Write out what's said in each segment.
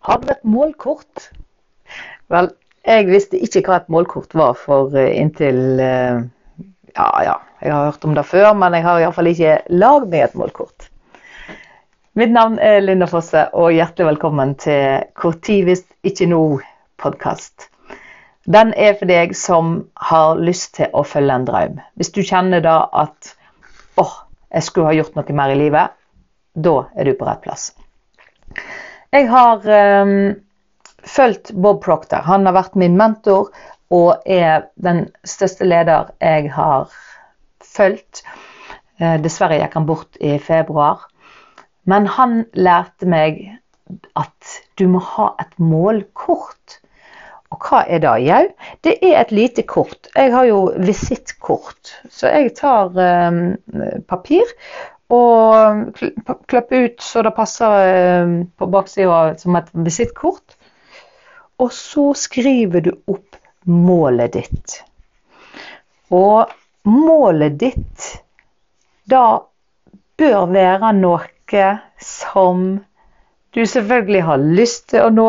Har du et målkort? Vel, jeg visste ikke hva et målkort var for eh, inntil eh, Ja, ja, jeg har hørt om det før, men jeg har iallfall ikke lagd meg et målkort. Mitt navn er Linda Fosse, og hjertelig velkommen til tid hvis ikke nå-podkast. Den er for deg som har lyst til å følge en drøm. Hvis du kjenner da at åh, jeg skulle ha gjort noe mer i livet, da er du på rett plass. Jeg har um, fulgt Bob Proctor. Han har vært min mentor og er den største leder jeg har fulgt. Uh, dessverre gikk han bort i februar. Men han lærte meg at du må ha et målkort. Og hva er det? Jau, det er et lite kort. Jeg har jo visittkort. Så jeg tar um, papir og klippe ut så det passer eh, på baksida som et visittkort. Og så skriver du opp målet ditt. Og målet ditt da bør være noe som du selvfølgelig har lyst til å nå.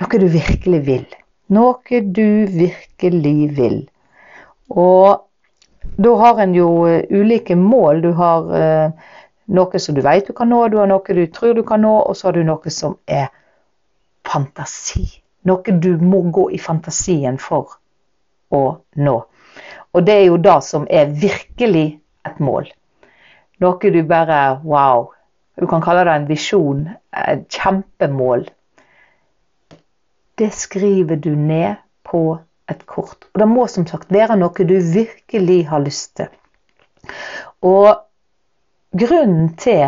Noe du virkelig vil. Noe du virkelig vil. Og da har en jo eh, ulike mål. Du har eh, noe som du vet du kan nå, du har noe du tror du kan nå, og så har du noe som er fantasi. Noe du må gå i fantasien for å nå. Og det er jo det som er virkelig et mål. Noe du bare Wow. Du kan kalle det en visjon. Et kjempemål. Det skriver du ned på et kort. Og det må som sagt være noe du virkelig har lyst til. Og grunnen til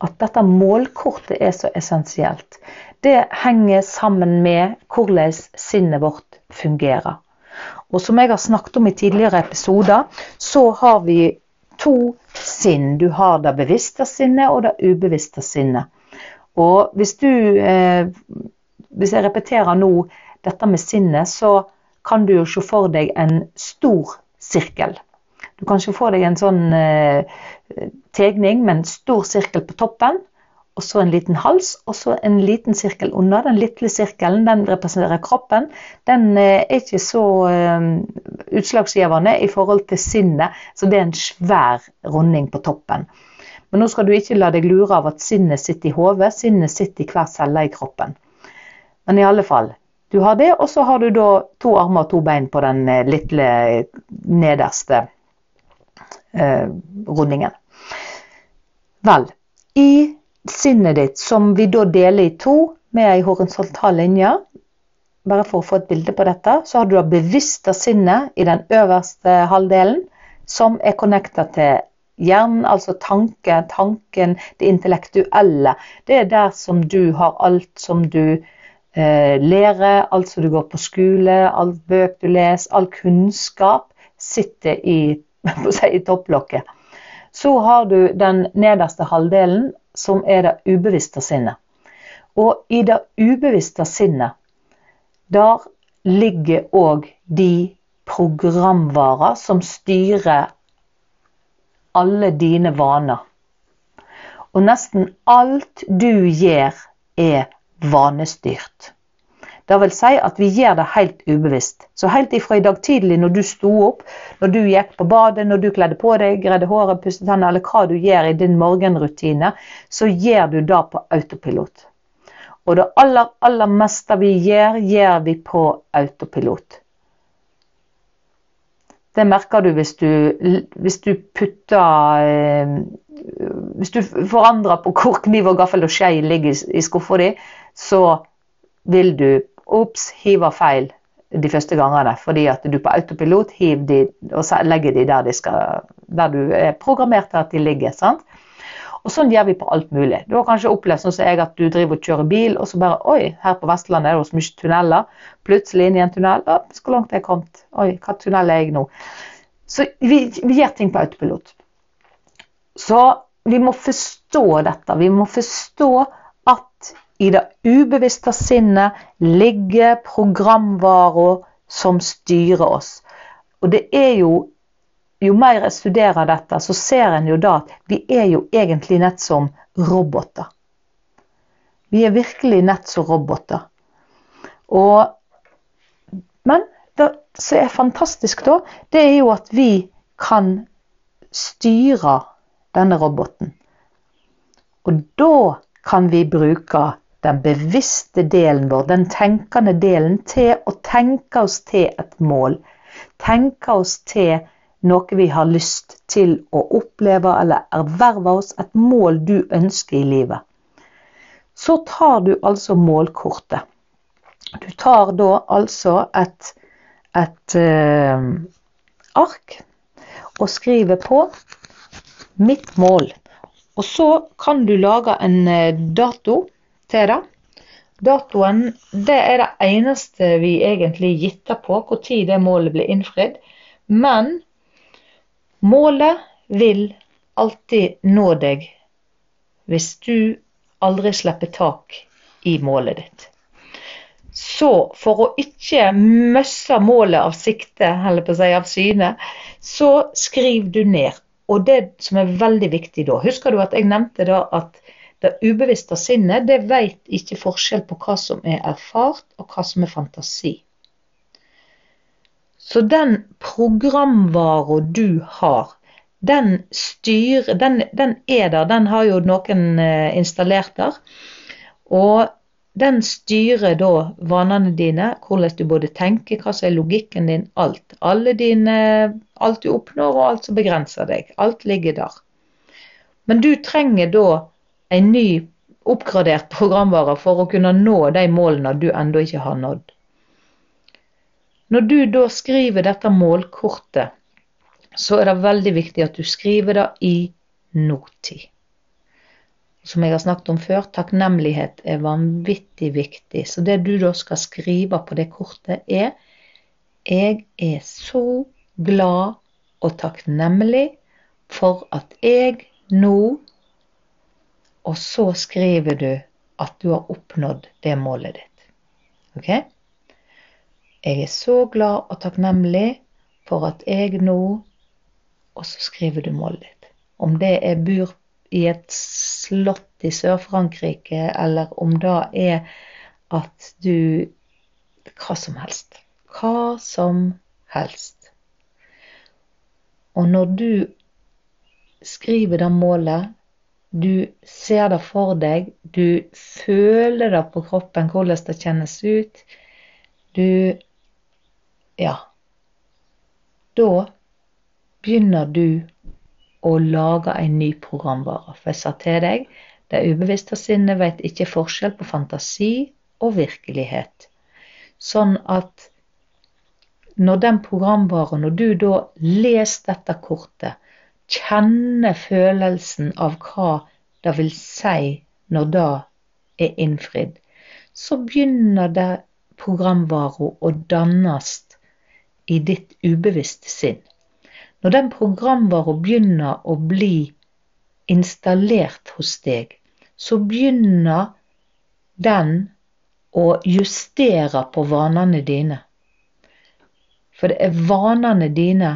at dette målkortet er så essensielt, det henger sammen med hvordan sinnet vårt fungerer. Og som jeg har snakket om i tidligere episoder, så har vi to sinn. Du har det bevisste sinnet og det ubevisste sinnet. Og hvis du eh, Hvis jeg repeterer nå dette med sinnet, så kan du jo se for deg en stor sirkel. Du kan se for deg en sånn eh, tegning med en stor sirkel på toppen, og så en liten hals, og så en liten sirkel under. Den lille sirkelen den representerer kroppen. Den eh, er ikke så eh, utslagsgivende i forhold til sinnet, så det er en svær runding på toppen. Men nå skal du ikke la deg lure av at sinnet sitter i hodet, sinnet sitter i hver celle i kroppen. Men i alle fall, du har det, og så har du da to armer og to bein på den eh, lille nederste eh, rundingen. Vel, i sinnet ditt, som vi da deler i to med ei horisontal linje, bare for å få et bilde på dette, så har du da bevisste sinnet i den øverste halvdelen, som er connecta til hjernen, altså tanken, tanken, det intellektuelle. Det er der som du har alt som du eh, lære, alt som du går på skole, alt bøk du leser, all kunnskap sitter i, si, i topplokket. Så har du den nederste halvdelen, som er det ubevisste sinnet. Og i det ubevisste sinnet, der ligger òg de programvarer som styrer alle dine vaner. Og nesten alt du gjør, er vanestyrt. Det vil si at vi gjør det helt ubevisst. Så helt ifra i dag tidlig når du sto opp, når du gikk på badet, når du kledde på deg, gredde håret, pusset tennene, eller hva du gjør i din morgenrutine, så gjør du det på autopilot. Og det aller, aller meste vi gjør, gjør vi på autopilot. Det merker du hvis du, hvis du putter eh, Hvis du forandrer på hvor kniv og gaffel og skje ligger i skuffa di, så vil du Ops, hiver feil de første gangene. Fordi at du på autopilot hiver de og legger de der, de skal, der du er programmert til at de ligger. sant? Og sånn gjør vi på alt mulig. Du har kanskje opplevd sånn som jeg at du driver og kjører bil, og så bare Oi, her på Vestlandet er det så mye tunneler. Plutselig inn i en tunnel. Å, så langt er jeg kommet. Oi, hva tunnel er jeg nå? Så vi, vi gjør ting på autopilot. Så vi må forstå dette. Vi må forstå i det ubevisste sinnet ligger programvarer som styrer oss. Og det er jo Jo mer jeg studerer dette, så ser en jo da at vi er jo egentlig nett som roboter. Vi er virkelig nett som roboter. Og, men det som er fantastisk da, det er jo at vi kan styre denne roboten. Og da kan vi bruke den bevisste delen vår, den tenkende delen, til å tenke oss til et mål. Tenke oss til noe vi har lyst til å oppleve eller erverve oss, et mål du ønsker i livet. Så tar du altså målkortet. Du tar da altså et, et uh, ark og skriver på 'mitt mål'. Og så kan du lage en uh, dato til det. Datoen det er det eneste vi egentlig gitter på, når det målet blir innfridd. Men målet vil alltid nå deg hvis du aldri slipper tak i målet ditt. Så for å ikke møsse målet av sikte, eller på å si av syne, så skriv du ned. Og det som er veldig viktig da Husker du at jeg nevnte da at det ubevisste sinnet det vet ikke forskjell på hva som er erfart og hva som er fantasi. Så den programvara du har, den styrer den, den, er der, den har jo noen eh, installert der. Og den styrer da vanene dine, hvordan du både tenker, hva som er logikken din, alt. Alle dine, alt du oppnår og alt som begrenser deg. Alt ligger der. Men du trenger da en ny oppgradert programvare for å kunne nå de målene du ennå ikke har nådd. Når du da skriver dette målkortet, så er det veldig viktig at du skriver det i nåtid. Som jeg har snakket om før, takknemlighet er vanvittig viktig. Så det du da skal skrive på det kortet, er Jeg er så glad og takknemlig for at jeg nå og så skriver du at du har oppnådd det målet ditt. Ok? Jeg er så glad og takknemlig for at jeg nå Og så skriver du målet ditt. Om det er bur i et slott i Sør-Frankrike, eller om det er at du Hva som helst. Hva som helst. Og når du skriver det målet, du ser det for deg, du føler det på kroppen, hvordan det kjennes ut. Du Ja. Da begynner du å lage en ny programvare. For jeg sa til deg, det ubevisste sinnet vet ikke forskjell på fantasi og virkelighet. Sånn at når den programvaren, når du da leser dette kortet, kjenne følelsen av hva det vil si når det er innfridd, så begynner det programvaren å dannes i ditt ubevisste sinn. Når den programvaren begynner å bli installert hos deg, så begynner den å justere på vanene dine. For det er vanene dine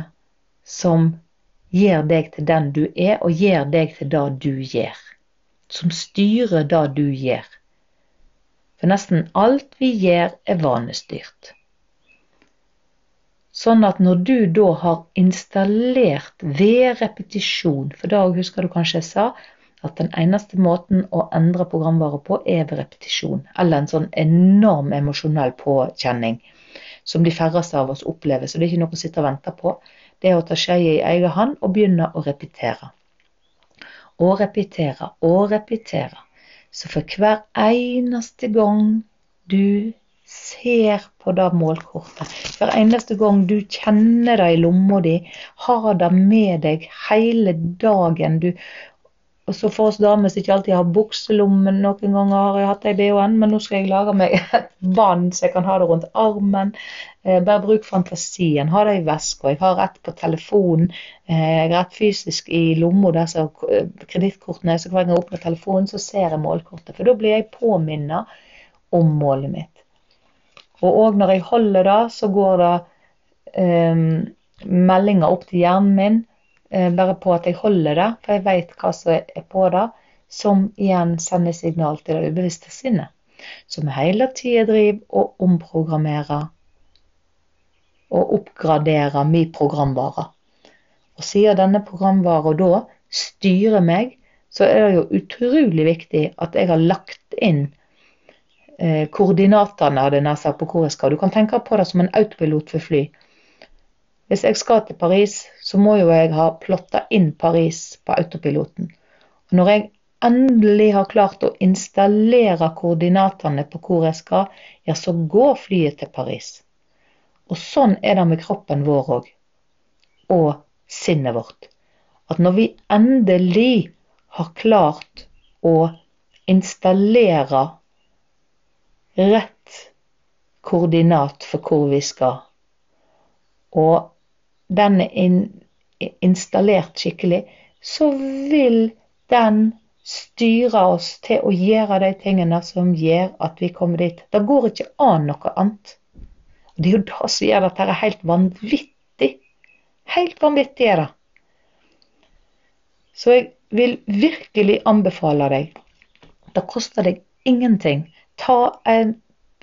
som gjør deg til den du er, og gjør deg til det du gjør. Som styrer det du gjør. For nesten alt vi gjør, er vanestyrt. Sånn at når du da har installert ved repetisjon, for da husker du kanskje jeg sa at den eneste måten å endre programvare på, er ved repetisjon. Eller en sånn enorm emosjonell påkjenning som de færreste av oss opplever. Så det er ikke noe å sitte og vente på det å ta skeia i egen hånd og begynne å repetere. Og repetere og repetere. Så for hver eneste gang du ser på det målkortet, hver eneste gang du kjenner det i lomma di, har det med deg hele dagen, du og så for oss damer som ikke alltid har bukselommen, noen ganger har jeg hatt det i BH-en, men nå skal jeg lage meg et bånd så jeg kan ha det rundt armen. Eh, bare bruk fantasien. Ha det i veska. Jeg har rett på telefonen. Eh, jeg har rett fysisk i lomma der som kredittkortene er. Så hver gang jeg åpner telefonen, så ser jeg målkortet. For da blir jeg påminnet om målet mitt. Og òg når jeg holder det, så går det eh, meldinger opp til hjernen min bare på at jeg holder det, for jeg vet hva som er på det. som igjen sender signal til det ubevisste sinnet, som hele tida driver og omprogrammerer og oppgraderer min programvare. Og siden denne programvaren da styrer meg, så er det jo utrolig viktig at jeg har lagt inn eh, koordinatene av det nær på hvor jeg skal. Du kan tenke på det som en autopilot for fly. Hvis jeg skal til Paris, så må jo jeg ha plotta inn Paris på autopiloten. Og når jeg endelig har klart å installere koordinatene på hvor jeg skal, ja, så går flyet til Paris. Og sånn er det med kroppen vår òg. Og sinnet vårt. At når vi endelig har klart å installere rett koordinat for hvor vi skal, og den er in installert skikkelig, så vil den styre oss til å gjøre de tingene som gjør at vi kommer dit. Det går ikke an noe annet. Det er jo det som gjør dette helt vanvittig. Helt vanvittig er det. Så jeg vil virkelig anbefale deg. Det koster deg ingenting Ta et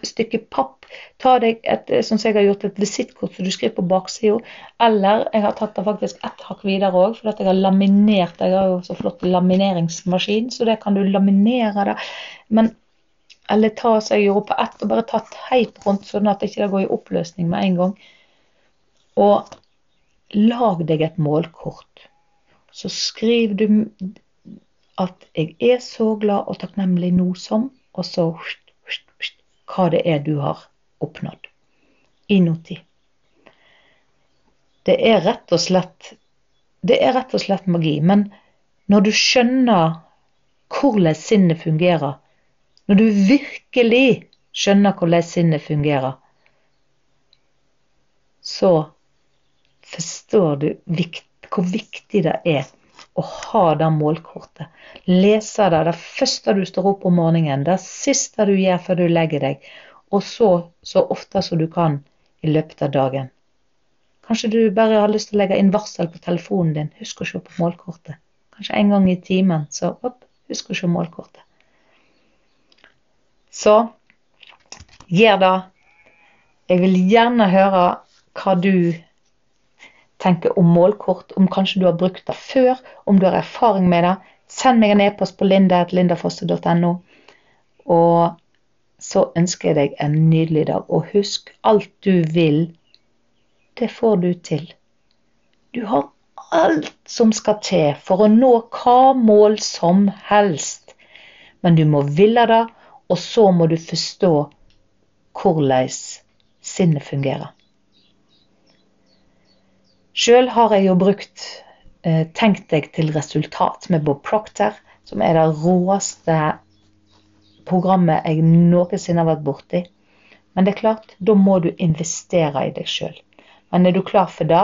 stykke papp. Ta deg et som jeg har gjort, et visittkort som du skriver på baksida. Eller jeg har tatt det faktisk ett hakk videre òg, for jeg har laminert Jeg har jo så flott lamineringsmaskin, så det kan du laminere det. Men eller ta som jeg gjorde på ett, og bare ta teip rundt, sånn at det ikke går i oppløsning med en gang. Og lag deg et målkort. Så skriver du at 'jeg er så glad og takknemlig nå som', og så hva det er du har oppnådd i nåtid. Det er rett og slett det er rett og slett magi. Men når du skjønner hvordan sinnet fungerer, når du virkelig skjønner hvordan sinnet fungerer, så forstår du hvor viktig det er å ha det målkortet. Lese det det første du står opp om morgenen, det siste du gjør før du legger deg, og så så ofte som du kan i løpet av dagen. Kanskje du bare har lyst til å legge inn varsel på telefonen din. Husk å se på målkortet. Kanskje en gang i timen. Så opp, husk å se målkortet. Så gjør det. Jeg vil gjerne høre hva du tenker om målkort, om kanskje du har brukt det før, om du har erfaring med det. Send meg en e-post på linda.lindafosse.no. Og så ønsker jeg deg en nydelig dag. Og husk, alt du vil, det får du til. Du har alt som skal til for å nå hva mål som helst. Men du må ville det, og så må du forstå hvordan sinnet fungerer. Sjøl har jeg jo brukt eh, Tenk deg til resultat med Bob Proctor, som er det råeste programmet jeg noensinne har vært borti. Men det er klart, da må du investere i deg sjøl. Men er du klar for det,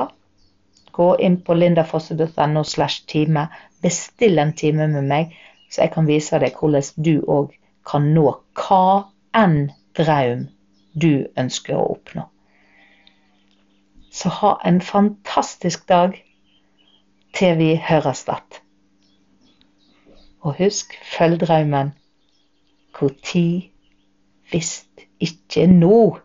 gå inn på lindafosse.no slash time. Bestill en time med meg, så jeg kan vise deg hvordan du òg kan nå hva enn drøm du ønsker å oppnå. Så ha en fantastisk dag til vi høres igjen. Og husk, følg drømmen. Tid hvis ikke nå?